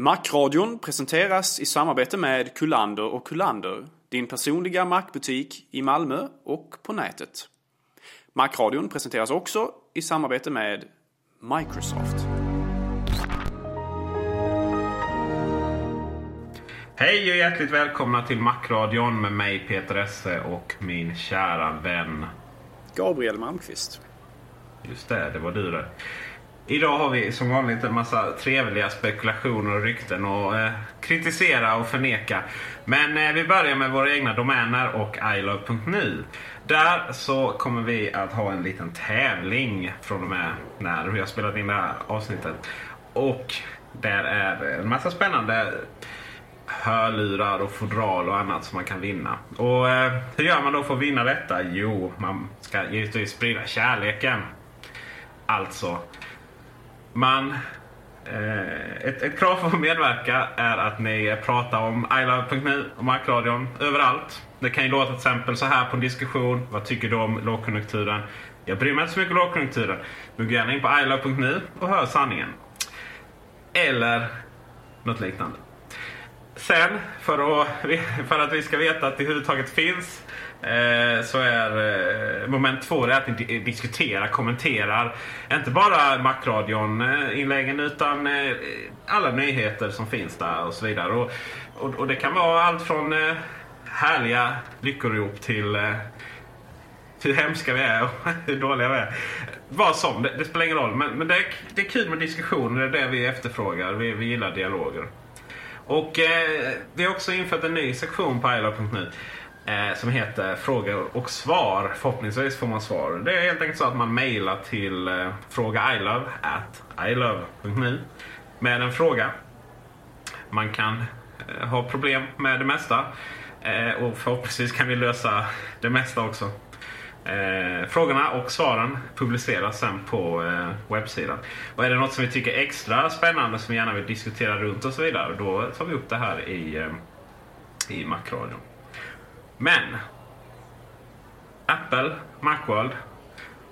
Macradion presenteras i samarbete med Kullander och Kullander, din personliga Mac-butik i Malmö och på nätet. Macradion presenteras också i samarbete med Microsoft. Hej och hjärtligt välkomna till Macradion med mig Peter Esse och min kära vän Gabriel Malmqvist. Just det, det var du det. Idag har vi som vanligt en massa trevliga spekulationer och rykten att eh, kritisera och förneka. Men eh, vi börjar med våra egna domäner och ilove.nu. Där så kommer vi att ha en liten tävling från och med när vi har spelat in det här avsnittet. Och där är en massa spännande hörlurar och fodral och annat som man kan vinna. Och eh, hur gör man då för att vinna detta? Jo, man ska givetvis sprida kärleken. Alltså, man... Eh, ett, ett krav för att medverka är att ni pratar om ilove.nu och Markradion överallt. Det kan ju låta till exempel så här på en diskussion. Vad tycker du om lågkonjunkturen? Jag bryr mig inte så mycket om lågkonjunkturen. Men gå gärna in på ilove.nu och hör sanningen. Eller något liknande. Sen, för att, för att vi ska veta att det överhuvudtaget finns Eh, så är eh, moment två det att ni diskuterar, kommenterar. Inte bara Macradion-inläggen eh, utan alla nyheter som finns där och så vidare. Och, och, och det kan vara allt från härliga lyckorop till hur hemska vi är och hur dåliga vi är. Vad som, det, det spelar ingen roll. Men, men det, är, det är kul med diskussioner, det är det vi efterfrågar. Vi, vi gillar dialoger. Och eh, vi har också infört en ny sektion på ilove.nu eh, Eh, som heter frågor och svar. Förhoppningsvis får man svar. Det är helt enkelt så att man mejlar till eh, frågailove at ilove.nu med en fråga. Man kan eh, ha problem med det mesta eh, och förhoppningsvis kan vi lösa det mesta också. Eh, frågorna och svaren publiceras sen på eh, webbsidan. Och är det något som vi tycker är extra spännande som vi gärna vill diskutera runt och så vidare då tar vi upp det här i, eh, i Macradion. Men Apple, Macworld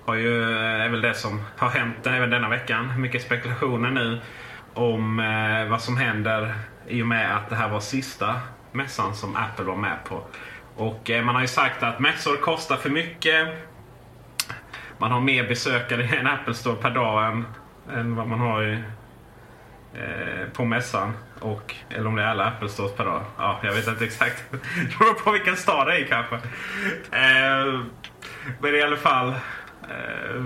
har ju, eh, är väl det som har hänt även denna veckan. Mycket spekulationer nu om eh, vad som händer i och med att det här var sista mässan som Apple var med på. Och eh, man har ju sagt att mässor kostar för mycket. Man har mer besökare i en Apple Store per dag än, än vad man har i, eh, på mässan. Och, eller om det är alla Apple Stores per dag. Ja, jag vet inte exakt. Det beror på vilken stad det är i kanske. Eh, men i alla fall. Eh,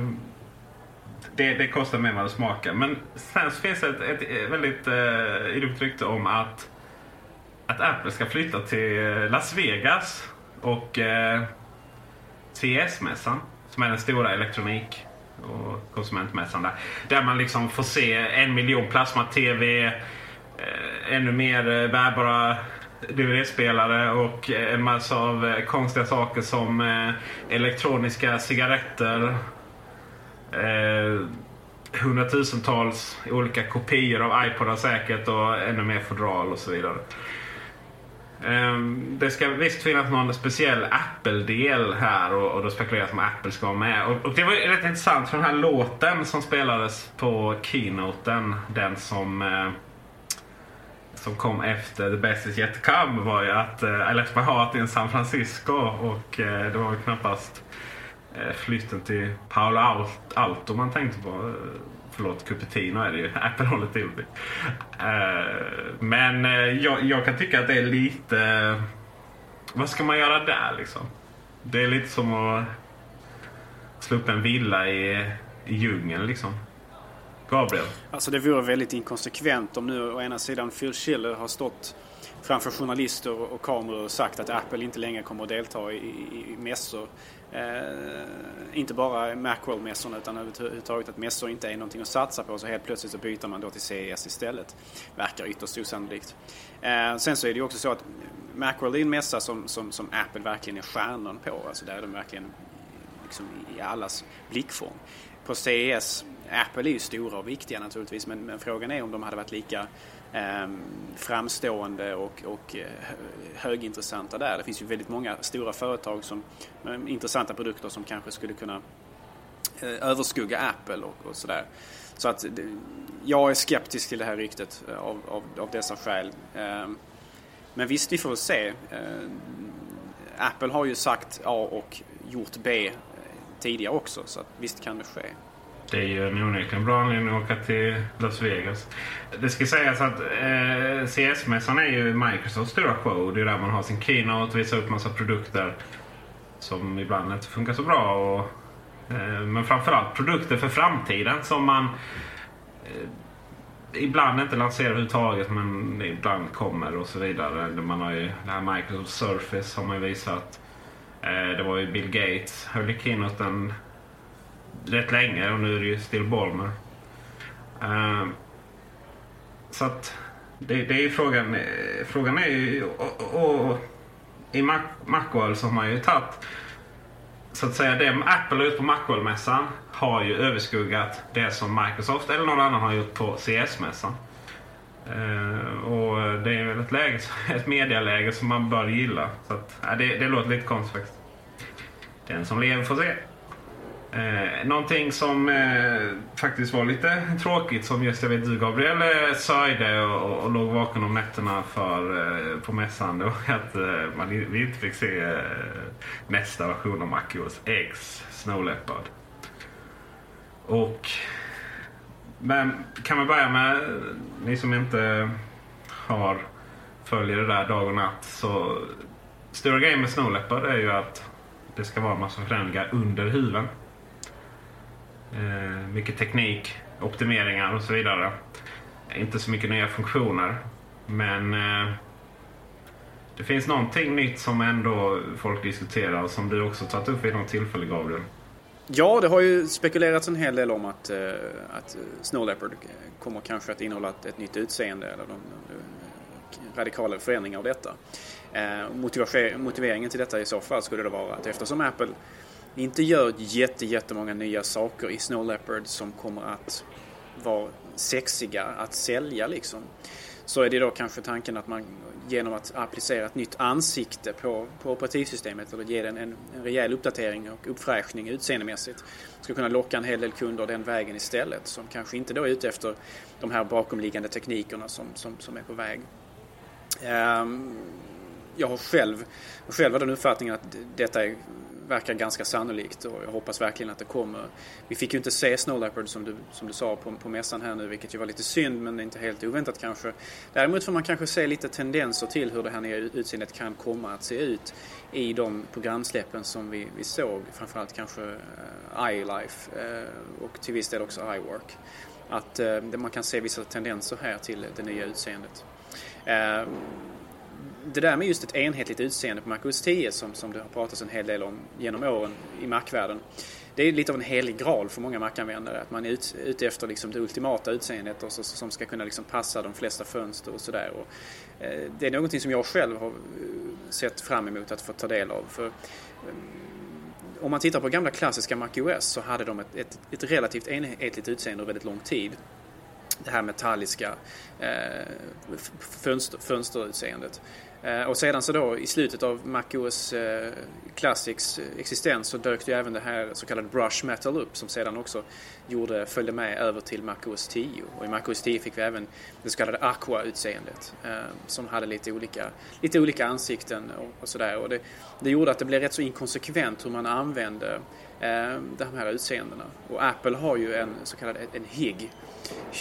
det, det kostar mer än vad det smakar. Men sen så finns det ett, ett väldigt eh, idogt rykte om att att Apple ska flytta till eh, Las Vegas och eh, CES-mässan som är den stora elektronik och konsumentmässan där. Där man liksom får se en miljon plasma-tv, eh, ännu mer eh, bärbara DVD-spelare och eh, en massa av eh, konstiga saker som eh, elektroniska cigaretter. Eh, hundratusentals olika kopior av iPodar säkert och ännu mer fodral och så vidare. Ehm, det ska visst finnas någon speciell Apple-del här och, och då spekuleras om Apple ska vara med. Och, och det var rätt intressant för den här låten som spelades på keynoten, den som eh, som kom efter The Best Is Yet To Come var ju att eh, Alex Left i San Francisco och eh, det var ju knappast eh, flytten till Paolo Alto man tänkte på. Förlåt, Cupertino är det ju. Apple håller till det. Eh, men eh, jag, jag, kan tycka att det är lite... Eh, vad ska man göra där liksom? Det är lite som att slå upp en villa i, i djungeln liksom. Gabriel? Alltså det vore väldigt inkonsekvent om nu å ena sidan Phil Schiller har stått framför journalister och kameror och sagt att Apple inte längre kommer att delta i, i, i mässor. Eh, inte bara Macworld-mässorna utan överhuvudtaget att mässor inte är någonting att satsa på så helt plötsligt så byter man då till CES istället. Verkar ytterst osannolikt. Eh, sen så är det ju också så att Macworld är en mässa som, som, som Apple verkligen är stjärnan på. Alltså där är de verkligen liksom i allas blickfång. På CES Apple är ju stora och viktiga naturligtvis men, men frågan är om de hade varit lika Ehm, framstående och, och eh, högintressanta där. Det finns ju väldigt många stora företag som med intressanta produkter som kanske skulle kunna eh, överskugga Apple och, och sådär. Så att eh, jag är skeptisk till det här ryktet av, av, av dessa skäl. Ehm, men visst, vi får se. Apple har ju sagt A och gjort B tidigare också så att visst kan det ske. Det är ju en onekligen bra anledning att åka till Las Vegas. Det ska sägas att eh, CS-mässan är ju Microsofts stora show. Det är där man har sin keynote, visar upp massa produkter som ibland inte funkar så bra. Och, eh, men framförallt produkter för framtiden som man eh, ibland inte lanserar överhuvudtaget men ibland kommer och så vidare. Man har ju det här Microsoft Surface har man ju visat. Eh, det var ju Bill Gates höll i keynoten rätt länge och nu är det ju Still Balmer. Uh, så att det, det, är ju frågan. Eh, frågan är ju... Och, och, I Mac, Macworld så har man ju tagit... Så att säga det Apple har gjort på Macworld-mässan har ju överskuggat det som Microsoft eller någon annan har gjort på CS-mässan. Uh, ehm, och det är väl ett, läge, ett medialäge som man bör gilla. Så att, uh, det, det låter lite konstigt faktiskt. Den som lever får se. Eh, någonting som eh, faktiskt var lite tråkigt som just jag vet du Gabriel eh, sörjde och, och, låg vaken om nätterna för eh, på mässan. Det var att eh, man vi inte fick se eh, nästa version av MacOS X Snow Leopard. Och men kan man börja med ni som inte har följer det där dag och natt så stora grejen med Snow Leopard är ju att det ska vara en massa förändringar under huven. Eh, mycket teknik, optimeringar och så vidare. Inte så mycket nya funktioner. Men eh, det finns någonting nytt som ändå folk diskuterar och som du också tagit upp vid något tillfälle Gabriel. Ja, det har ju spekulerats en hel del om att, eh, att eh, Snow Leopard eh, kommer kanske att innehålla ett, ett nytt utseende eller de, eh, de, radikala förändringar av detta. Eh, motiveringen till detta i så fall skulle det vara att eftersom Apple inte gör jätte, jättemånga nya saker i Snow Leopard som kommer att vara sexiga att sälja liksom. Så är det då kanske tanken att man genom att applicera ett nytt ansikte på, på operativsystemet eller ge den en, en rejäl uppdatering och uppfräschning utseendemässigt ska kunna locka en hel del kunder den vägen istället som kanske inte då är ute efter de här bakomliggande teknikerna som, som, som är på väg. Um, jag har själv, själv har den uppfattningen att detta är verkar ganska sannolikt och jag hoppas verkligen att det kommer. Vi fick ju inte se Snow Leopard som du, som du sa på, på mässan här nu vilket ju var lite synd men inte helt oväntat kanske. Däremot får man kanske se lite tendenser till hur det här nya utseendet kan komma att se ut i de programsläppen som vi, vi såg. Framförallt kanske uh, iLife uh, och till viss del också iWork. Att uh, man kan se vissa tendenser här till det nya utseendet. Det där med just ett enhetligt utseende på MacOS 10 som, som det har pratats en hel del om genom åren i Mac-världen. Det är lite av en helig graal för många Mac-användare. Att man är ut, ute efter liksom det ultimata utseendet och så, som ska kunna liksom passa de flesta fönster och sådär. Eh, det är någonting som jag själv har eh, sett fram emot att få ta del av. För, eh, om man tittar på gamla klassiska MacOS så hade de ett, ett, ett relativt enhetligt utseende under väldigt lång tid det här metalliska eh, fönster, fönsterutseendet. Eh, och sedan så då i slutet av MacOS eh, Classics eh, existens så dök ju även det här så kallade Brush Metal upp som sedan också gjorde, följde med över till MacOS 10. Och i MacOS 10 fick vi även det så kallade Aqua-utseendet eh, som hade lite olika, lite olika ansikten och, och sådär. Och det, det gjorde att det blev rätt så inkonsekvent hur man använde Ehm, de här utseendena. Och Apple har ju en så kallad en HIG,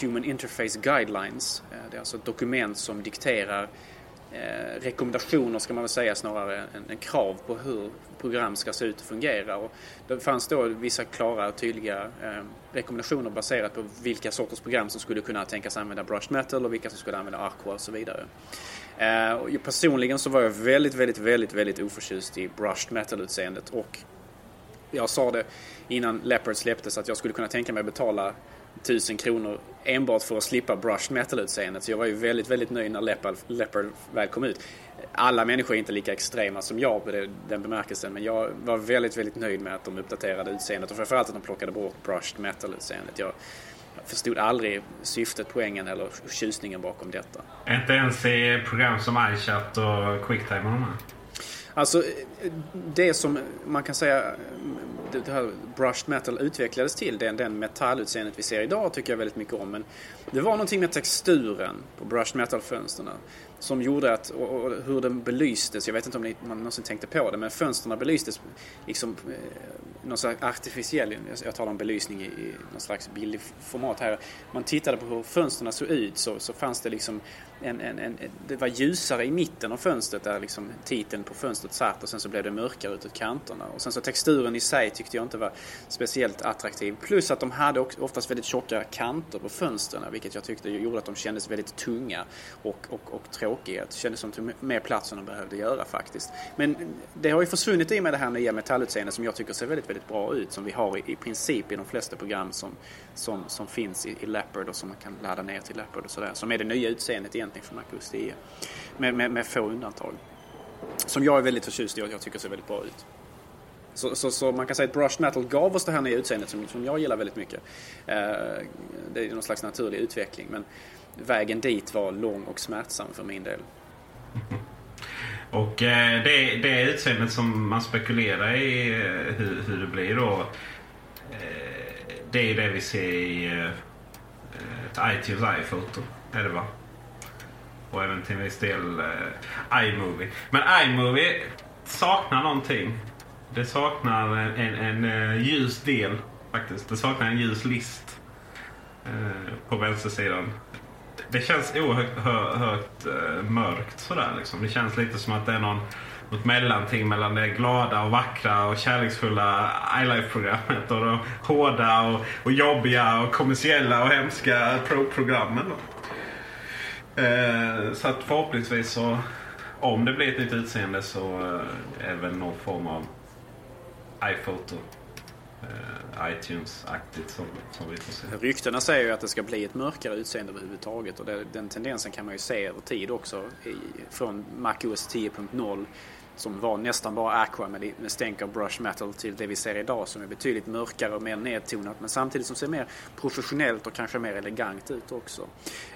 Human Interface Guidelines. Ehm, det är alltså ett dokument som dikterar eh, rekommendationer ska man väl säga snarare än, än krav på hur program ska se ut och fungera. Och det fanns då vissa klara och tydliga eh, rekommendationer baserat på vilka sorters program som skulle kunna tänkas använda Brushed Metal och vilka som skulle använda Aqua och så vidare. Eh, och personligen så var jag väldigt, väldigt, väldigt, väldigt oförtjust i Brushed Metal-utseendet och jag sa det innan Leopard släpptes att jag skulle kunna tänka mig att betala 1000 kronor enbart för att slippa brushed metal-utseendet. Så jag var ju väldigt, väldigt nöjd när Leopard, Leopard väl kom ut. Alla människor är inte lika extrema som jag på den bemärkelsen men jag var väldigt, väldigt nöjd med att de uppdaterade utseendet och framförallt att de plockade bort brushed metal-utseendet. Jag förstod aldrig syftet, poängen eller tjusningen bakom detta. Inte ens i program som iChat och Quicktime och de här? Alltså, det som man kan säga det här brushed metal utvecklades till, den, den metallutseendet vi ser idag tycker jag väldigt mycket om. Men det var någonting med texturen på brushed metal-fönstren som gjorde att, och, och, hur den belystes, jag vet inte om ni, man någonsin tänkte på det, men fönstren belystes liksom eh, någon slags artificiell, jag talar om belysning i, i någon slags billig format här. Man tittade på hur fönstren såg ut så, så fanns det liksom en, en, en, det var ljusare i mitten av fönstret där liksom titeln på fönstret satt och sen så blev det mörkare utåt kanterna. Och sen så texturen i sig tyckte jag inte var speciellt attraktiv. Plus att de hade oftast väldigt tjocka kanter på fönstren vilket jag tyckte gjorde att de kändes väldigt tunga och, och, och tråkiga. Det kändes som tog mer plats än de behövde göra faktiskt. Men det har ju försvunnit i med det här nya metallutseendet som jag tycker ser väldigt, väldigt bra ut. Som vi har i, i princip i de flesta program som, som, som finns i, i Leopard och som man kan ladda ner till Leopard och sådär. Som är det nya utseendet egentligen för MacOS 10. Med, med, med få undantag. Som jag är väldigt förtjust i och jag tycker ser väldigt bra ut. Så, så, så, man kan säga att brush Metal gav oss det här nya utseendet som, som jag gillar väldigt mycket. Eh, det är någon slags naturlig utveckling men vägen dit var lång och smärtsam för min del. Och eh, det, det utseendet som man spekulerar i eh, hur, hur det blir då. Eh, det är ju det vi ser i iTunes iPhoto. Är det va? Och även till en viss del iMovie. Men iMovie saknar någonting. Det saknar en, en, en ljus del faktiskt. Det saknar en ljus list på vänstersidan. Det känns oerhört eh, mörkt sådär liksom. Det känns lite som att det är någon, något mellanting mellan det glada och vackra och kärleksfulla iLife-programmet och de hårda och, och jobbiga och kommersiella och hemska Pro-programmen. Eh, så att förhoppningsvis så om det blir ett nytt utseende så är det väl någon form av iPhoto. Eh, iTunes-aktigt som, som vi får se. Ryktena säger ju att det ska bli ett mörkare utseende överhuvudtaget och det, den tendensen kan man ju se över tid också i, från MacOS 10.0 som var nästan bara Aqua med, med stänk av brush metal till det vi ser idag som är betydligt mörkare och mer nedtonat men samtidigt som ser mer professionellt och kanske mer elegant ut också.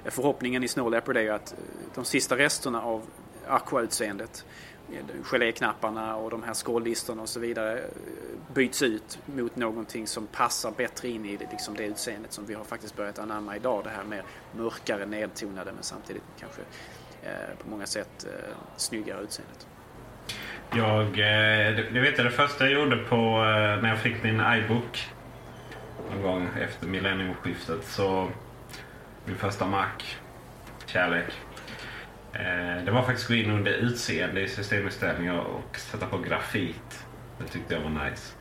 Eh, förhoppningen i Snow Leopard är ju att eh, de sista resterna av Aqua-utseendet geléknapparna och de här skållistorna och så vidare eh, byts ut mot någonting som passar bättre in i det, liksom det utseendet som vi har faktiskt börjat anamma idag. Det här mer mörkare, nedtonade men samtidigt kanske eh, på många sätt eh, snyggare utseendet. Jag, eh, det vet jag, det första jag gjorde på eh, när jag fick min iBook någon gång efter millenniumskiftet så min första Mac, kärlek. Eh, det var faktiskt att gå in under utseende i systeminställningar och sätta på grafit. Det tyckte jag var nice.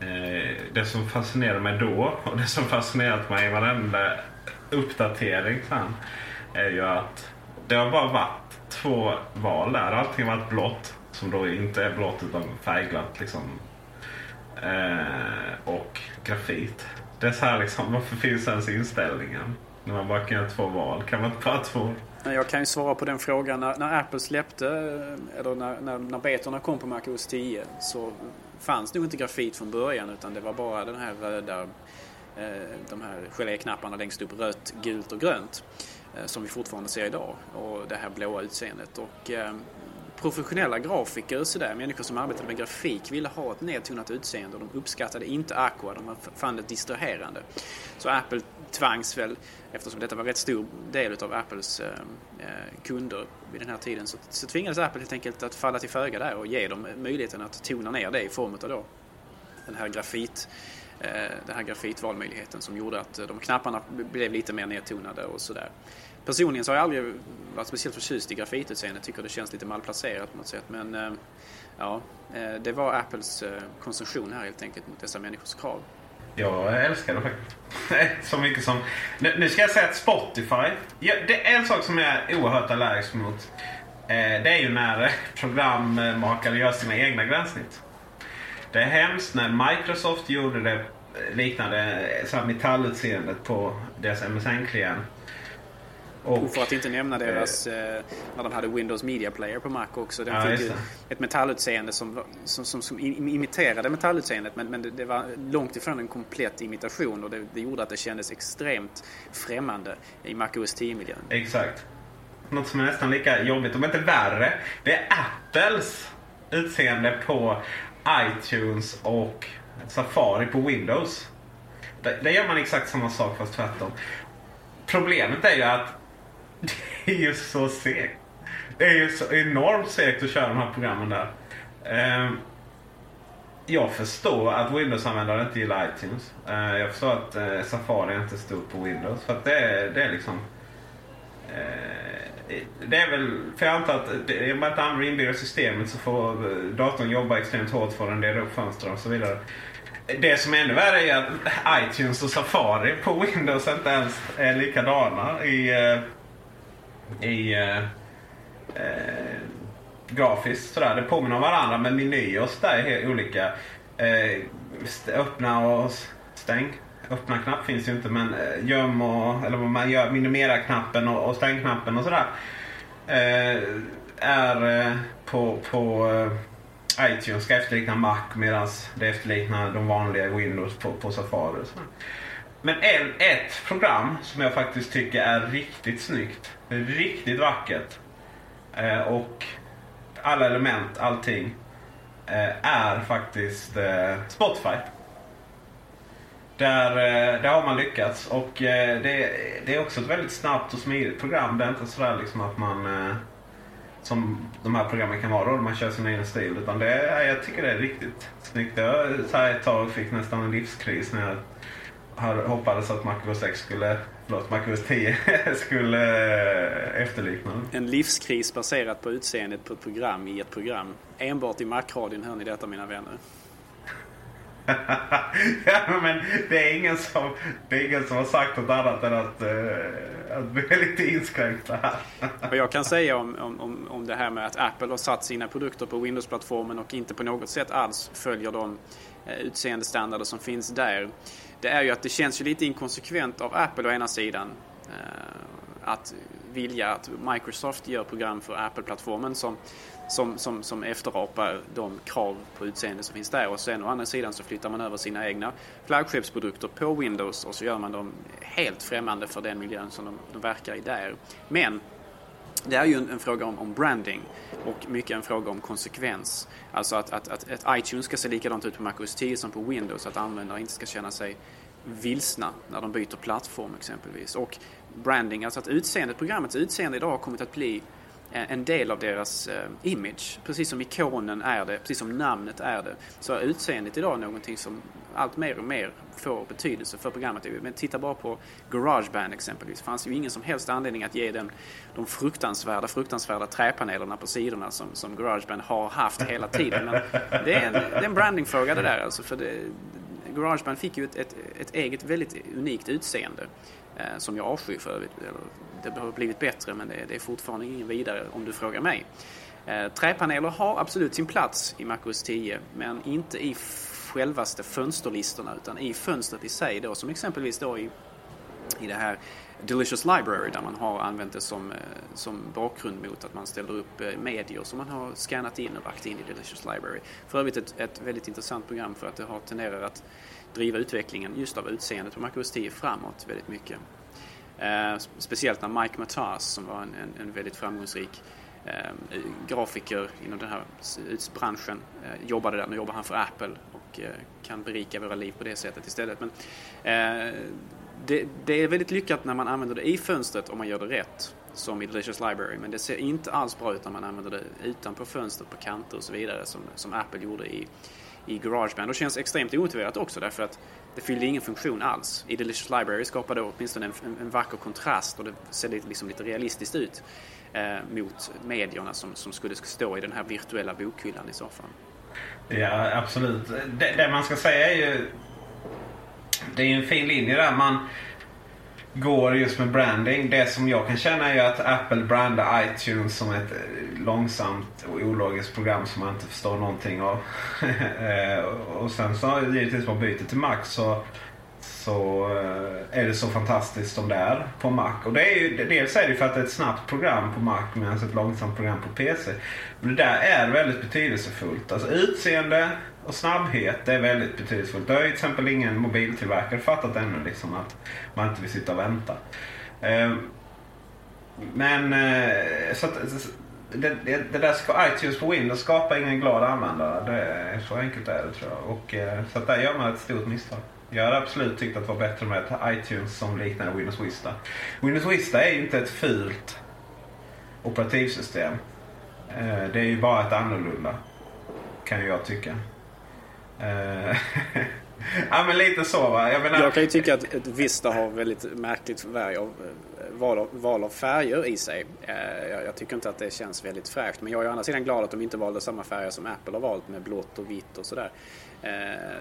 Eh, det som fascinerade mig då och det som fascinerat mig i varenda uppdatering sen är ju att det har bara varit två val där. Allting har varit blått, som då inte är blått utan färgglatt. Liksom. Eh, och grafit. Det är så här liksom, varför finns ens inställningen? När man bara kan göra två val. Kan man inte bara ha två? Jag kan ju svara på den frågan. När, när Apple släppte, eh, eller när, när, när betorna kom på Mac OS 10 så fanns nog inte grafit från början utan det var bara den här röda, eh, de här geléknapparna längst upp, rött, gult och grönt. Eh, som vi fortfarande ser idag. Och det här blåa utseendet. Och, eh, professionella grafiker så där, människor som arbetade med grafik ville ha ett nedtonat utseende och de uppskattade inte Aqua, de fann det distraherande. Så Apple tvangs väl, eftersom detta var en rätt stor del av Apples eh, eh, kunder vid den här tiden, så, så tvingades Apple helt enkelt att falla till föga där och ge dem möjligheten att tona ner det i form av då den här grafit eh, den här grafitvalmöjligheten som gjorde att de knapparna blev lite mer nedtonade och sådär. Personligen så har jag aldrig varit speciellt förtjust i grafitutseendet. Tycker det känns lite malplacerat på något sätt. Men ja, det var Apples konsumtion här helt enkelt mot dessa människors krav. Jag älskar det faktiskt. Så mycket som... Nu ska jag säga att Spotify... Ja, det är en sak som jag är oerhört allergisk mot. Eh, det är ju när programmakare gör sina egna gränssnitt. Det är hemskt när Microsoft gjorde det eh, liknande eh, så här metallutseendet på deras MSN-klient. Och, för att inte nämna deras, eh, när de hade Windows Media Player på Mac också. Den ja, fick ju ett metallutseende som, som, som, som imiterade metallutseendet men, men det, det, var långt ifrån en komplett imitation och det, det gjorde att det kändes extremt främmande i Mac OS 10-miljön. Exakt. Något som är nästan lika jobbigt, om inte värre, det är Apples utseende på iTunes och Safari på Windows. Där gör man exakt samma sak fast tvärtom. Problemet är ju att det är ju så segt. Det är ju så enormt segt att köra de här programmen där. Ehm, jag förstår att Windows-användare inte gillar iTunes. Ehm, jag förstår att eh, Safari inte är stort på Windows. För att det är, det är liksom... Eh, det är väl, för jag antar att eh, om man inte använder inbyggda systemet så får datorn jobba extremt hårt för att den upp fönster och så vidare. Det som är ännu värre är att iTunes och Safari på Windows inte ens är likadana i, eh, i eh, eh, grafiskt. Sådär. Det påminner om varandra men menyer och sådär är helt olika. Eh, öppna och stäng. Öppna knapp finns ju inte men eh, göm och eller vad man gör, minimera-knappen och, och stäng-knappen och sådär. Eh, är eh, på, på eh, iTunes ska efterlikna Mac medan det efterliknar de vanliga Windows på, på Safari. Men en, ett program som jag faktiskt tycker är riktigt snyggt. Riktigt vackert. Eh, och alla element, allting. Eh, är faktiskt eh, Spotify. Där, eh, där har man lyckats. Och eh, det, det, är också ett väldigt snabbt och smidigt program. Det är inte sådär liksom att man eh, som de här programmen kan vara då, man kör sin egen stil. Utan det jag tycker det är riktigt snyggt. Jag så här ett tag fick nästan en livskris när jag hoppades att MacOS 6 skulle, förlåt, MacOS 10 skulle eh, efterlikna En livskris baserat på utseendet på ett program i ett program. Enbart i Macradion hör ni detta mina vänner. ja, men det är, ingen som, det är ingen som har sagt något annat än att, uh, att vi är lite inskränkta här. Vad jag kan säga om, om, om det här med att Apple har satt sina produkter på Windows-plattformen och inte på något sätt alls följer de uh, utseendestandarder som finns där. Det är ju att det känns ju lite inkonsekvent av Apple å ena sidan eh, att vilja att Microsoft gör program för Apple-plattformen som som, som, som efterapar de krav på utseende som finns där. Och sen å andra sidan så flyttar man över sina egna flaggskeppsprodukter på Windows och så gör man dem helt främmande för den miljön som de, de verkar i där. Men det är ju en, en fråga om, om, branding och mycket en fråga om konsekvens. Alltså att, att, att, att iTunes ska se likadant ut på Mac OS 10 som på Windows. Att användare inte ska känna sig vilsna när de byter plattform exempelvis. Och branding, alltså att utseendet, programmets utseende idag har kommit att bli Eh, en del av deras eh, image. Precis som ikonen är det, precis som namnet är det, så är utseendet idag någonting som allt mer och mer får betydelse för programmet. Men titta bara på Garageband exempelvis. Det fanns ju ingen som helst anledning att ge den de fruktansvärda, fruktansvärda träpanelerna på sidorna som, som Garageband har haft hela tiden. Men det är en, det är en brandingfråga det där alltså. För det, Garageband fick ju ett, ett, ett eget väldigt unikt utseende. Eh, som jag avskyr för övrigt det har blivit bättre men det, det är fortfarande ingen vidare om du frågar mig. Eh, träpaneler har absolut sin plats i MacOS 10 men inte i självaste fönsterlistorna utan i fönstret i sig då som exempelvis då i, i det här Delicious Library där man har använt det som, eh, som bakgrund mot att man ställer upp eh, medier som man har scannat in och lagt in i Delicious Library. För övrigt ett, ett väldigt intressant program för att det har tenderat att driva utvecklingen just av utseendet på MacOS 10 framåt väldigt mycket. Eh, speciellt när Mike Matas som var en, en, en väldigt framgångsrik eh, grafiker inom den här branschen eh, jobbade där. Nu jobbar han för Apple och eh, kan berika våra liv på det sättet istället. Men, eh, det, det, är väldigt lyckat när man använder det i fönstret om man gör det rätt. Som i Delicious Library. Men det ser inte alls bra ut när man använder det utanpå fönstret på kanter och så vidare. Som, som Apple gjorde i, i Garageband. Och känns extremt omotiverat också därför att det fyllde ingen funktion alls. I Delicious Library skapade det åtminstone en, en, en vacker kontrast och det ser lite, liksom lite realistiskt ut eh, mot medierna som, som skulle stå i den här virtuella bokhyllan i så fall. Ja, absolut. Det, det man ska säga är ju det är ju en fin linje där man går just med branding. Det som jag kan känna är att Apple brandar iTunes som ett eh, långsamt och ologiskt program som man inte förstår någonting av. Eh, och sen så givetvis man byter till Mac så, så eh, är det så fantastiskt som det är på Mac. Och det är ju, dels är det för att det är ett snabbt program på Mac medan ett långsamt program på PC. Men det där är väldigt betydelsefullt. Alltså utseende, och snabbhet är väldigt betydelsefullt. Det har ju till exempel ingen mobiltillverkare fattat ännu. Liksom, att man inte vill sitta och vänta. Ehm, men eh, så att, det, det, det där ska iTunes på Windows skapar ingen glad användare. Det är, så enkelt är det tror jag. Och, eh, så att där gör man ett stort misstag. Jag hade absolut tyckt att det var bättre med ett iTunes som liknar Windows Vista. Windows Vista är ju inte ett fult operativsystem. Eh, det är ju bara ett annorlunda. Kan jag tycka. Eh, ja men lite så va. Jag, menar... jag kan ju tycka att ett Vista har väldigt märkligt färg av, eh, val, av, val av färger i sig. Eh, jag, jag, tycker inte att det känns väldigt fräscht. Men jag är å andra sidan glad att de inte valde samma färger som Apple har valt med blått och vitt och sådär.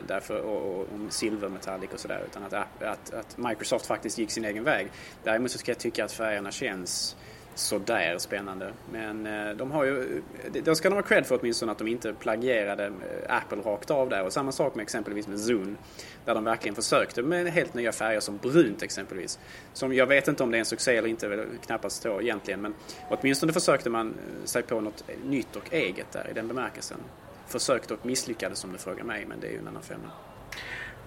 därför, och, och, och silvermetallic och sådär. Utan att, att, att Microsoft faktiskt gick sin egen väg. Däremot så ska jag tycka att färgerna känns sådär spännande. Men eh, de har ju, det ska de ha cred för åtminstone att de inte plagierade eh, Apple rakt av där. Och samma sak med exempelvis med Zune. Där de verkligen försökte med helt nya färger som brunt exempelvis. Som jag vet inte om det är en succé eller inte, knappast så egentligen. Men åtminstone försökte man eh, sig på något nytt och eget där i den bemärkelsen. Försökte och misslyckades om du frågar mig, men det är ju en annan femma.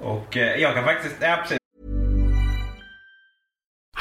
Och eh, jag kan faktiskt, ja, precis.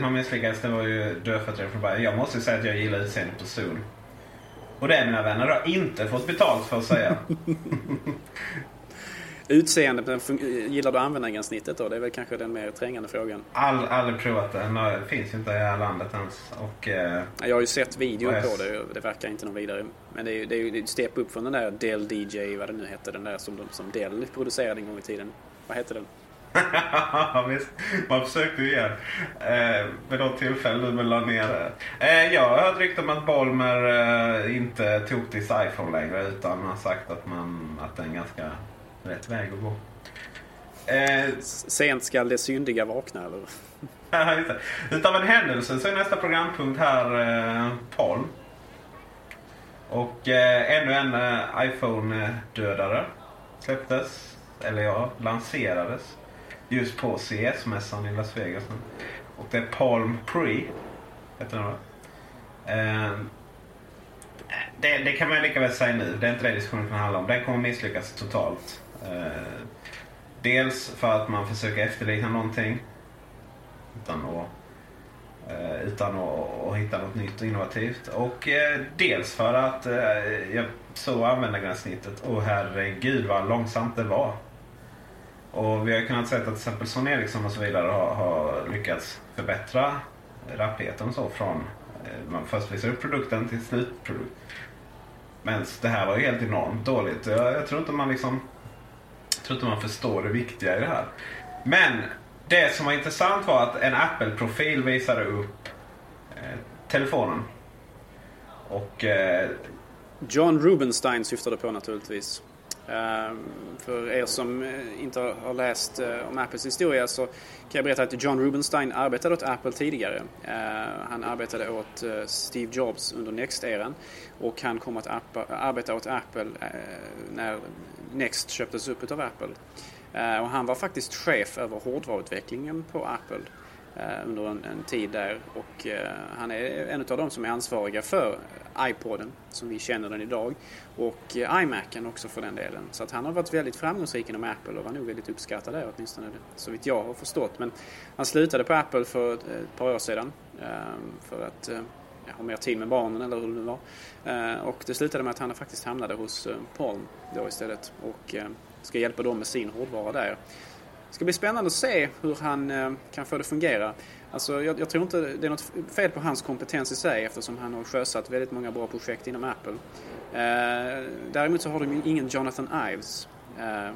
Man misslyckades, det var ju dödfötter från början. Jag måste säga att jag gillar utseendet på Zoom. Och det mina vänner har inte fått betalt för att säga. Utseende, gillar du användargränssnittet då? Det är väl kanske den mer trängande frågan. All, aldrig provat det. Det finns ju inte i det här landet ens. Och, eh, jag har ju sett videor på det. Det verkar inte någon vidare. Men det är ju det är ett step upp från den där Dell DJ, vad det nu hette. Den där som, som Dell producerade en gång i tiden. Vad hette den? Ja, visst. Man försökte ju igen. Eh, vid något tillfälle men la ner det. Eh, jag har hört rykten om att Bolmer eh, inte tog till iPhone längre utan har sagt att, man, att det är en ganska rätt väg att gå. Eh, Sent skall det syndiga vakna eller? Utav en händelse så är nästa programpunkt här eh, Palm. Och eh, ännu en eh, iPhone-dödare släpptes. Eller ja, lanserades. Just på CS-mässan i Las Vegas. Och det är Palm Pre. Heter den eh, det, det, kan man lika väl säga nu. Det är inte det diskussionen kan handla om. Den kommer misslyckas totalt. Eh, dels för att man försöker efterlikna någonting. Utan att eh, utan att, att, hitta något nytt och innovativt. Och eh, dels för att eh, jag såg användargränssnittet och herregud vad långsamt det var. Och vi har kunnat se att till exempel Sony Ericsson och så vidare har, har lyckats förbättra rappheten så från eh, man först visar upp produkten till slutprodukt. Men det här var ju helt enormt dåligt. Jag, jag tror inte man liksom jag tror inte man förstår det viktiga i det här. Men det som var intressant var att en Apple-profil visade upp eh, telefonen. Och... Eh, John Rubenstein syftade på naturligtvis. Ehm, för er som eh, inte har läst eh, om Apples historia så kan jag berätta att John Rubenstein arbetade åt Apple tidigare. Ehm, han arbetade åt eh, Steve Jobs under Next-eran och han kom att arbeta åt Apple när Next köptes upp av Apple. Ehm, och han var faktiskt chef över hårdvaruutvecklingen på Apple Eh, under en, en, tid där och eh, han är en av de som är ansvariga för iPoden som vi känner den idag och eh, iMacen också för den delen. Så att han har varit väldigt framgångsrik inom Apple och var nog väldigt uppskattad där åtminstone så vitt jag har förstått. Men han slutade på Apple för ett eh, par år sedan ehm, för att ha mer tid med barnen eller hur det nu var. Och det slutade med att han faktiskt hamnade hos Palm då istället. Och ska hjälpa dem med sin hårdvara där. Det ska bli spännande att se hur han eh, kan få det att fungera. Alltså, jag, jag, tror inte det är något fel på hans kompetens i sig eftersom han har sjösatt väldigt många bra projekt inom Apple. Eh, däremot så har de ingen Jonathan Ives eh,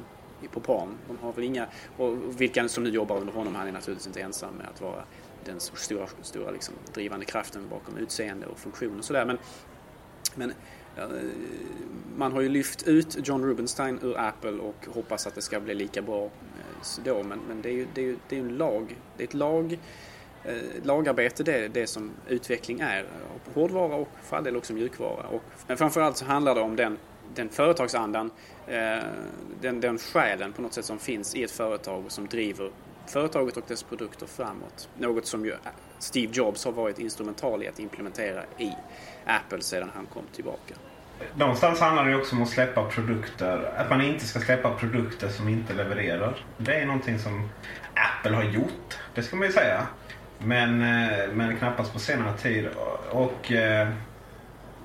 på Palm. De har väl inga, och vilka som nu jobbar under honom, han är naturligtvis inte ensam med att vara den stora, stora liksom, drivande kraften bakom utseende och funktion och sådär. Men, men man har ju lyft ut John Rubenstein ur Apple och hoppas att det ska bli lika bra eh, då. Men, men det är ju det är, det är en lag. Det är ett lag, eh, lagarbete det är det som utveckling är. Eh, hårdvara och för all del också mjukvara. Och, men framförallt så handlar det om den, den företagsandan, eh, den, den själen på något sätt som finns i ett företag och som driver företaget och dess produkter framåt. Något som ju Steve Jobs har varit instrumental i att implementera i Apple sedan han kom tillbaka. Någonstans handlar det också om att släppa produkter. Att man inte ska släppa produkter som inte levererar. Det är någonting som Apple har gjort. Det ska man ju säga. Men, eh, men knappast på senare tid. Och och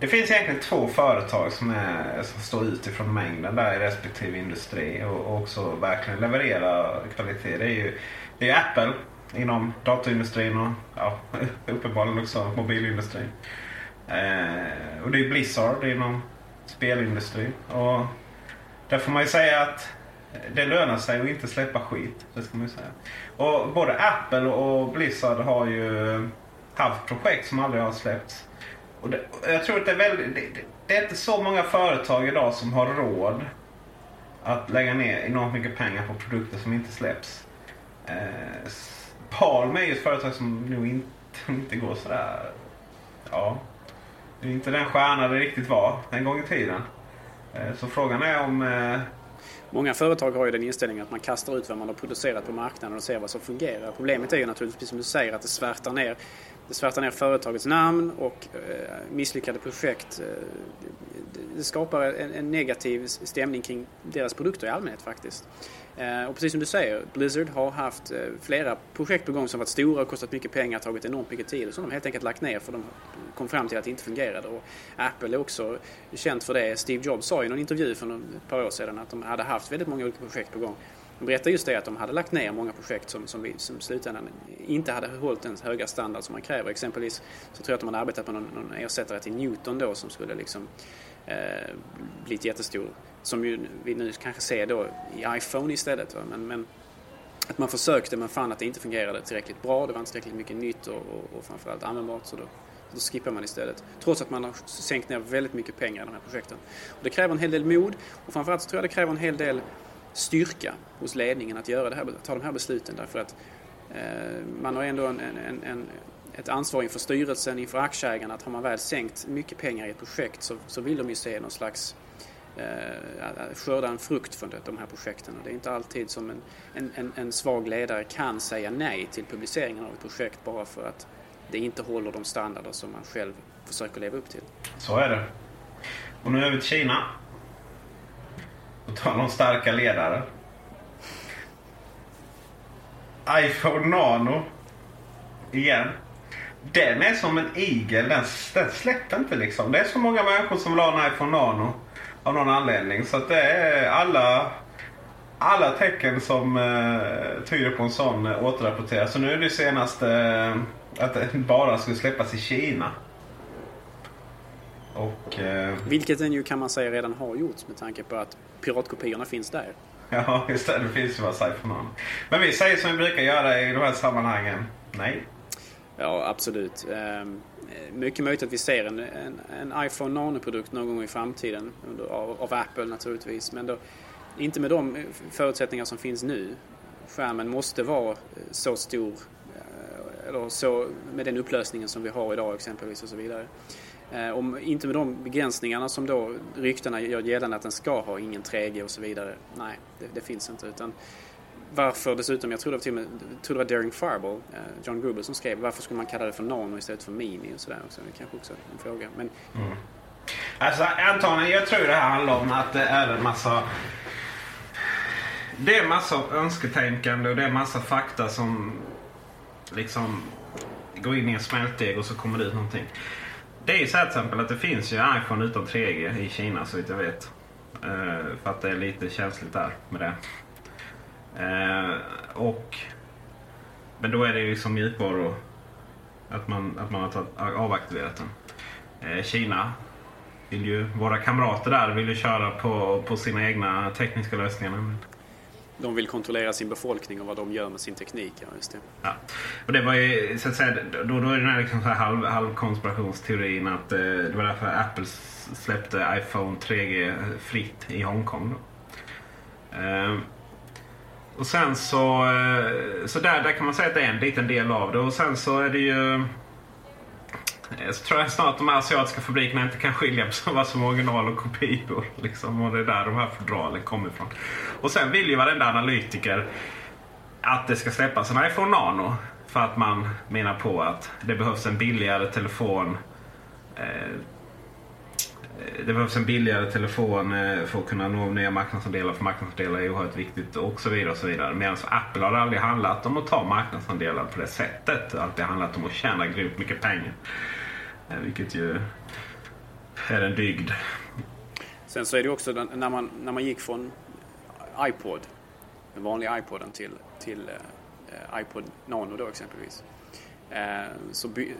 det finns egentligen två företag som, är, som står ut ifrån mängden där i respektive industri och också verkligen levererar kvalitet. Det är ju det är Apple inom datorindustrin och ja, uppenbarligen också mobilindustrin. Eh, och det är Blizzard inom spelindustrin. Och där får man ju säga att det lönar sig att inte släppa skit. Det ska man ju säga. Och både Apple och Blizzard har ju haft projekt som aldrig har släppts. Och det, jag tror att det är väldigt... Det, det, är inte så många företag idag som har råd att lägga ner enormt mycket pengar på produkter som inte släpps. Eh, Palm är ju ett företag som nog inte, inte går sådär... Ja, det är inte den stjärna det riktigt var en gång i tiden. Eh, så frågan är om... Eh... Många företag har ju den inställningen att man kastar ut vad man har producerat på marknaden och ser vad som fungerar. Problemet är ju naturligtvis som du säger att det svärtar ner, det svärtar ner företagets namn och eh, misslyckade projekt. Eh, det skapar en, negativ stämning kring deras produkter i allmänhet faktiskt. Eh, och precis som du säger, Blizzard har haft flera projekt på gång som varit stora och kostat mycket pengar, tagit enormt mycket tid som de helt enkelt lagt ner för de kom fram till att det inte fungerade. Och Apple är också känt för det. Steve Jobs sa i någon intervju för ett par år sedan att de hade haft väldigt många olika projekt på gång. De berättade just det att de hade lagt ner många projekt som, som, vi, som slutändan inte hade hållit den höga standard som man kräver. Exempelvis så tror jag att de hade arbetat på någon, någon ersättare till Newton då som skulle liksom eh, blivit jättestor. Som ju vi nu kanske ser då i iPhone istället. Va? Men, men att man försökte men fann att det inte fungerade tillräckligt bra. Det var inte tillräckligt mycket nytt och, och, och framförallt användbart. Så då, då skippar man istället. Trots att man har sänkt ner väldigt mycket pengar i de här projekten. Och det kräver en hel del mod och framförallt så tror jag det kräver en hel del styrka hos ledningen att göra det här, ta de här besluten. Därför att eh, man har ändå en, en, en, ett ansvar inför styrelsen, inför aktieägarna att har man väl sänkt mycket pengar i ett projekt så, så vill de ju se någon slags eh, skörda en frukt från de här projekten. Och det är inte alltid som en, en, en, svag ledare kan säga nej till publiceringen av ett projekt bara för att det inte håller de standarder som man själv försöker leva upp till. Så är det. Och nu över till Kina. Tal om starka ledare. iPhone Nano. Igen. Den är som en igel. Den, den släpper inte liksom. Det är så många människor som vill ha en iPhone Nano. Av någon anledning. Så att det är alla, alla tecken som eh, tyder på en sån eh, återrapporteras. Så nu är det senast eh, att den bara skulle släppas i Kina. Och, eh, Vilket den ju kan man säga redan har gjorts med tanke på att piratkopiorna finns där. Ja, just det. Det finns ju bara Nano. Men vi säger som vi brukar göra i de här sammanhangen. Nej. Ja, absolut. Ehm, mycket möjligt att vi ser en, en, en iPhone Nano-produkt någon gång i framtiden. Av, av, Apple naturligtvis. Men då, inte med de förutsättningar som finns nu. Skärmen måste vara så stor. eh, Eller så, med den upplösningen som vi har idag exempelvis och så vidare. Eh, om, inte med de begränsningarna som då ryktena gör gällande att den ska ha, ingen 3G och så vidare. Nej, det, det finns inte. Utan varför dessutom, jag tror det var, till med, tror det var Daring Fireball, eh, John Gruber som skrev varför skulle man kalla det för Nano istället för Mini och sådär också. Det kanske också är en fråga. Men mm. Alltså antagligen, jag tror det här handlar om att det är en massa... Det är massa önsketänkande och det är massa fakta som liksom går in i en smältdeg och så kommer det ut någonting. Det är ju så här till exempel att det finns ju iPhone utan 3G i Kina så vitt jag vet. Uh, för att det är lite känsligt där med det. Uh, och... Men då är det ju liksom mjukvaror. Att man, att man har tagit, avaktiverat den. Uh, Kina vill ju, våra kamrater där vill ju köra på, på sina egna tekniska lösningar de vill kontrollera sin befolkning och vad de gör med sin teknik. Ja, just det. Ja. Och det var ju, så att säga, då, då är den här liksom så här halv, halvkonspirationsteorin att eh, det var därför Apple släppte iPhone 3G fritt i Hongkong. Då. Eh, och sen så, eh, så där, där kan man säga att det är en liten del av det. Och sen så är det ju... Eh, så tror jag snart att de asiatiska fabrikerna inte kan skilja på vad som är original och kopior. Liksom, och det är där de här fodralen kommer ifrån. Och sen vill ju varenda analytiker att det ska släppas en iPhone Nano. För att man menar på att det behövs en billigare telefon. Eh, det behövs en billigare telefon eh, för att kunna nå nya marknadsandelar. För marknadsandelar är oerhört viktigt och så vidare. och så vidare. Medan för Apple har det aldrig handlat om att ta marknadsandelar på det sättet. Det har alltid handlat om att tjäna grymt mycket pengar. Eh, vilket ju är en dygd. Sen så är det ju också när man, när man gick från iPod, den vanliga iPoden till, till eh, iPod Nano då exempelvis. Eh, så by, eh,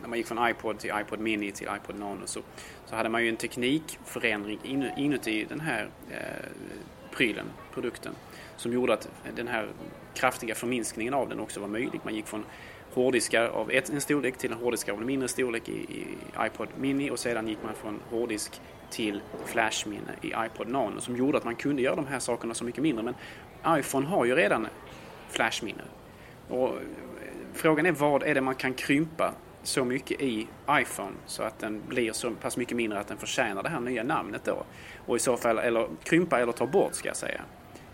när man gick från iPod till iPod Mini till iPod Nano så, så hade man ju en teknikförändring inuti den här eh, prylen, produkten, som gjorde att den här kraftiga förminskningen av den också var möjlig. Man gick från hårddiskar av en storlek till en hårddisk av en mindre storlek i, i iPod Mini och sedan gick man från hårddisk till flashminne i iPod Nano som gjorde att man kunde göra de här sakerna så mycket mindre. Men iPhone har ju redan flashminne. Och eh, frågan är vad är det man kan krympa så mycket i iPhone så att den blir så pass mycket mindre att den förtjänar det här nya namnet då. Och i så fall, eller krympa eller ta bort ska jag säga.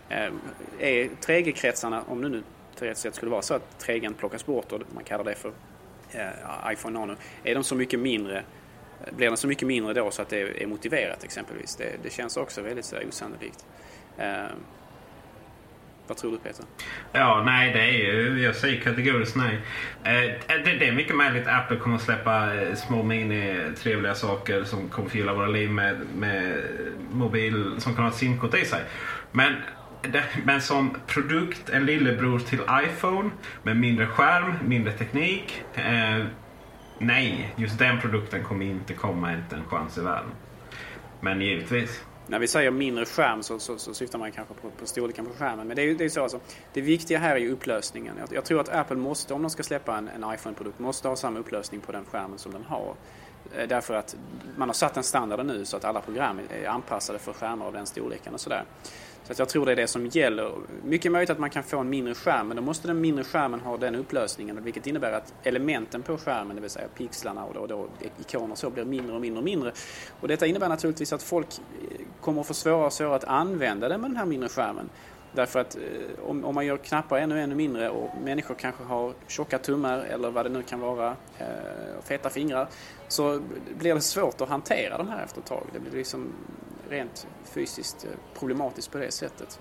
Eh, är 3G-kretsarna, om du nu teoretiskt sett skulle vara så att 3G plockas bort och man kallar det för eh, iPhone Nano, är de så mycket mindre blir den så mycket mindre då så att det är motiverat exempelvis? Det, det känns också väldigt så osannolikt. Eh, vad tror du Peter? Ja, nej, det är ju... Jag säger kategoriskt nej. Eh, det, det är mycket möjligt att Apple kommer att släppa eh, små mini-trevliga saker som kommer fylla våra liv med, med mobil som kan ha ett simkort i sig. Men, men som produkt, en lillebror till iPhone med mindre skärm, mindre teknik. Eh, nej, just den produkten kommer inte komma inte en chans i världen. Men givetvis. när vi säger mindre skärm så, så, så syftar man kanske på, på storleken på skärmen. Men det är ju det är så alltså, det viktiga här är ju upplösningen. Jag, jag, tror att Apple måste, om de ska släppa en, en iPhone-produkt, måste ha samma upplösning på den skärmen som den har. Eh, därför att man har satt en standard nu så att alla program är anpassade för skärmar av den storleken och sådär. Så att jag tror det är det som gäller. Mycket möjligt att man kan få en mindre skärm, men då måste den mindre skärmen ha den upplösningen, vilket innebär att elementen på skärmen, det vill säga pixlarna och då, då ikoner så, blir mindre och mindre och mindre. Och detta innebär naturligtvis att folk eh, kommer att få svårare och svårare att använda den med den här mindre skärmen. Därför att eh, om, om man gör knappar ännu, ännu mindre och människor kanske har tjocka tummar eller vad det nu kan vara, eh, feta fingrar, så blir det svårt att hantera de här efter ett tag. Det blir liksom rent fysiskt eh, problematiskt på det sättet.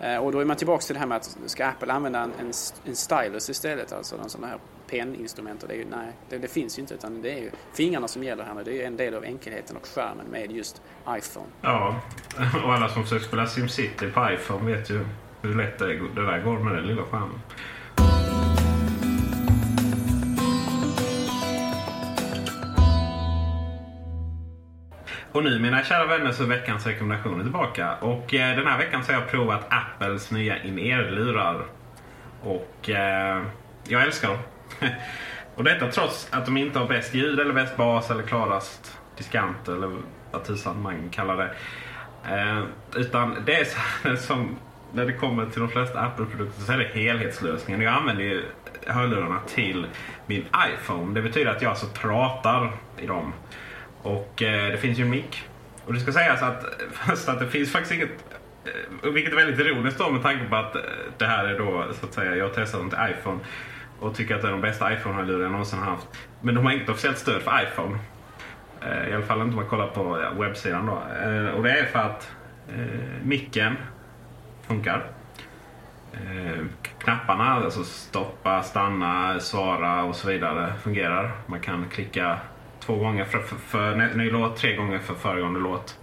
Eh, och då är man tillbaka till det här med att ska Apple använda en, en, stylus istället, alltså en sån här penninstrument. Och det, är ju, nej, det, det, finns ju inte utan det är ju fingrarna som gäller här nu. Det är ju en del av enkelheten och skärmen med just iPhone. Ja, och alla som försöker spela SimCity på iPhone vet ju hur lätt det, det där går med den lilla skärmen. Och nu mina kära vänner så är veckans rekommendationer tillbaka. Och eh, den här veckan så har jag provat Apples nya in-ear-lurar. Och eh, jag älskar dem. och detta trots att de inte har bäst ljud eller bäst bas eller klarast diskant eller vad tusan man kallar det. Eh, utan det är så som när det kommer till de flesta Apple-produkter så är det helhetslösningen. Jag använder ju hörlurarna till min iPhone. Det betyder att jag alltså pratar i dem. Och eh, det finns ju en mick. Och det ska sägas att, först att det finns faktiskt inget eh, vilket är väldigt ironiskt då med tanke på att eh, det här är då så att säga, jag har testat dem till iPhone och tycker att det är de bästa iPhone-hörlurar jag någonsin haft. Men de har inte officiellt stöd för iPhone. Eh, I alla fall inte om man kollar på webbsidan då. Och det är för att eh, micken funkar. Eh, knapparna, alltså stoppa, stanna, svara och så vidare fungerar. Man kan klicka två gånger för, för, för ny låt, tre gånger för föregående låt.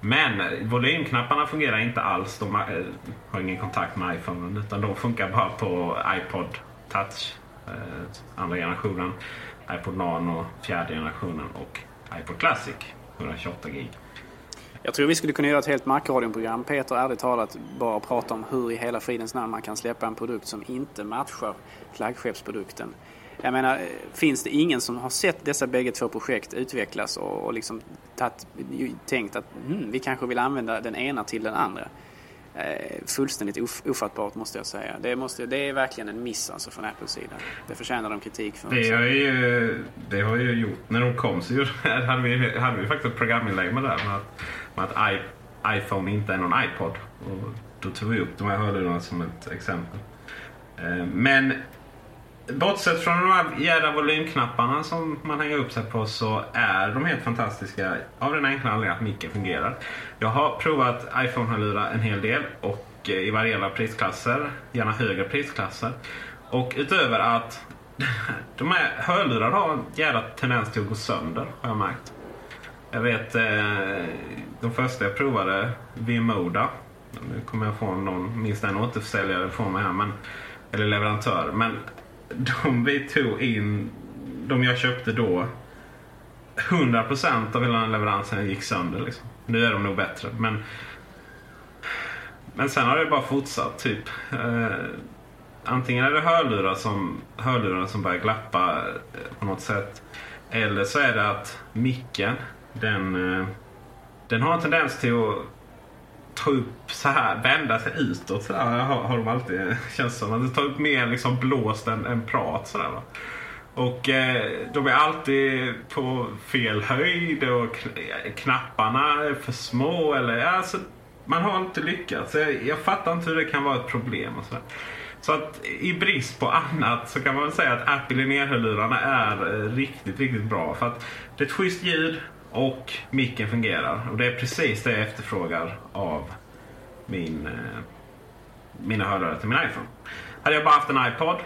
Men volymknapparna fungerar inte alls. De har, har ingen kontakt med iPhone utan de funkar bara på iPod Touch, eh, andra generationen, iPod Nano, fjärde generationen och iPod Classic, 128 gig. Jag tror vi skulle kunna göra ett helt Macradion-program, Peter, ärligt talat, bara prata om hur i hela fridens namn man kan släppa en produkt som inte matchar flaggskeppsprodukten. Jag menar, finns det ingen som har sett dessa bägge två projekt utvecklas och, och liksom tatt, tänkt att hmm, vi kanske vill använda den ena till den andra? Eh, fullständigt of, ofattbart måste jag säga. Det, måste, det är verkligen en miss alltså från Apples sida. Det förtjänar de kritik för. Det har ju, det har ju gjort, när de kom så hade vi, hade vi faktiskt ett programinlägg med det med att, med att I, iPhone inte är någon iPod. Och då tog vi upp de här hörlurarna som ett exempel. Eh, men Bortsett från de här jävla volymknapparna som man hänger upp sig på så är de helt fantastiska av den enkla anledningen att micken fungerar. Jag har provat iPhone-hörlurar en hel del och eh, i varierande prisklasser, gärna högre prisklasser. Och utöver att de här hörlurarna har en jävla tendens till att gå sönder har jag märkt. Jag vet eh, de första jag provade, Vimoda. Nu kommer jag få någon, minst en återförsäljare från mig här, men, eller leverantör. Men de vi tog in, de jag köpte då, 100% av hela den leveransen gick sönder. Liksom. Nu är de nog bättre. Men, men sen har det bara fortsatt. typ. Eh, antingen är det hörlurar som, hörlurar som börjar glappa eh, på något sätt. Eller så är det att micken, den, eh, den har en tendens till att ta upp så här, vända sig utåt. Så där, har, har de alltid, känns som. Att ta tar upp mer liksom blåst än, än prat. Så där, va? Och eh, de är alltid på fel höjd och knapparna är för små. Eller, alltså, man har inte lyckats. Jag, jag fattar inte hur det kan vara ett problem. Och så, så att i brist på annat så kan man väl säga att Apple i hörlurarna är eh, riktigt, riktigt bra. För att det är ett schysst ljud. Och micken fungerar. Och det är precis det jag efterfrågar av min, eh, mina hörlurar till min iPhone. Hade jag bara haft en iPod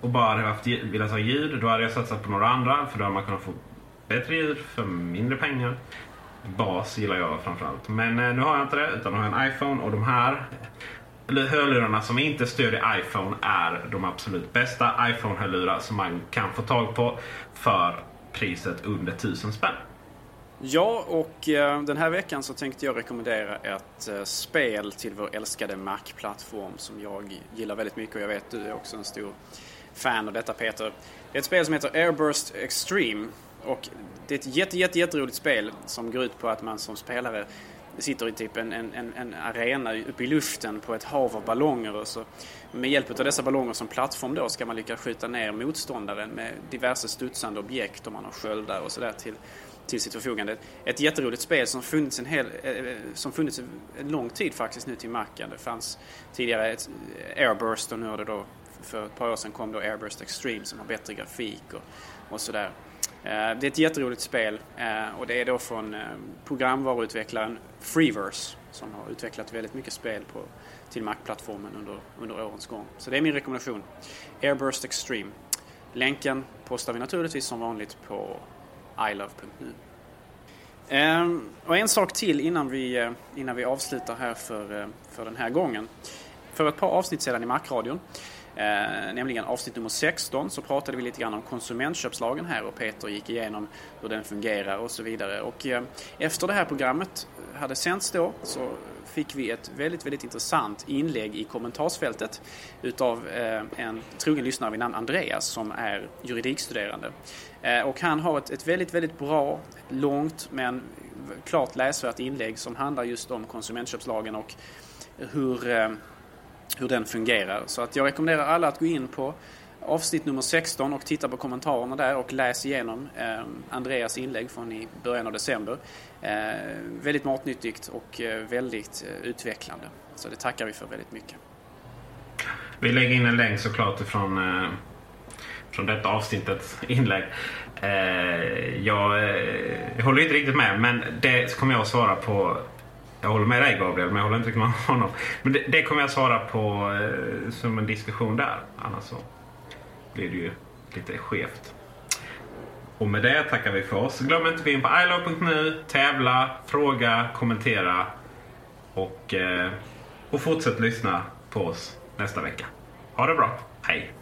och bara haft, velat ha ljud, då hade jag satsat på några andra. För då hade man kunnat få bättre ljud för mindre pengar. Bas gillar jag framförallt. Men eh, nu har jag inte det, utan har jag en iPhone. Och de här eh, hörlurarna som inte stödjer iPhone är de absolut bästa iPhone-hörlurar som man kan få tag på för priset under 1000 spänn. Ja, och eh, den här veckan så tänkte jag rekommendera ett eh, spel till vår älskade Mac-plattform som jag gillar väldigt mycket och jag vet du är också en stor fan av detta Peter. Det är ett spel som heter Airburst Extreme och det är ett jätte, jätte, jätteroligt spel som går ut på att man som spelare sitter i typ en, en, en arena uppe i luften på ett hav av ballonger och så med hjälp av dessa ballonger som plattform då ska man lyckas skjuta ner motståndaren med diverse studsande objekt och man har sköldar och sådär till, till sitt förfogande. Ett jätteroligt spel som funnits en, hel, eh, eh, som funnits en lång tid faktiskt nu till Macen. Det fanns tidigare ett eh, Airburst och nu har det då för ett par år sedan kom då Airburst Extreme som har bättre grafik och, och sådär. Det är ett jätteroligt spel och det är då från programvaruutvecklaren Freeverse som har utvecklat väldigt mycket spel på, till Mac-plattformen under, under årens gång. Så det är min rekommendation. Airburst Extreme. Länken postar vi naturligtvis som vanligt på ilove.nu. Ehm, och en sak till innan vi, eh, innan vi avslutar här för, eh, för den här gången. För ett par avsnitt sedan i Macradion Eh, nämligen avsnitt nummer 16 så pratade vi lite grann om konsumentköpslagen här och Peter gick igenom hur den fungerar och så vidare. Och eh, efter det här programmet hade sänts då så fick vi ett väldigt, väldigt intressant inlägg i kommentarsfältet utav eh, en trogen lyssnare vid namn Andreas som är juridikstuderande. Eh, och han har ett, ett väldigt, väldigt bra, långt men klart läsvärt inlägg som handlar just om konsumentköpslagen och hur eh, hur den fungerar. Så att jag rekommenderar alla att gå in på avsnitt nummer 16 och titta på kommentarerna där och läs igenom Andreas inlägg från i början av december. Eh, väldigt matnyttigt och eh, väldigt eh, utvecklande. Så det tackar vi för väldigt mycket. Vi lägger in en länk såklart ifrån eh, från detta avsnittets inlägg. Eh, jag, jag håller inte riktigt med men det kommer jag att svara på jag håller med dig Gabriel, men jag håller inte riktigt med honom. Men det, det kommer jag svara på eh, som en diskussion där. Annars så blir det ju lite skevt. Och med det tackar vi för oss. Glöm inte att gå in på ilove.nu, tävla, fråga, kommentera och, eh, och fortsätt lyssna på oss nästa vecka. Ha det bra. Hej!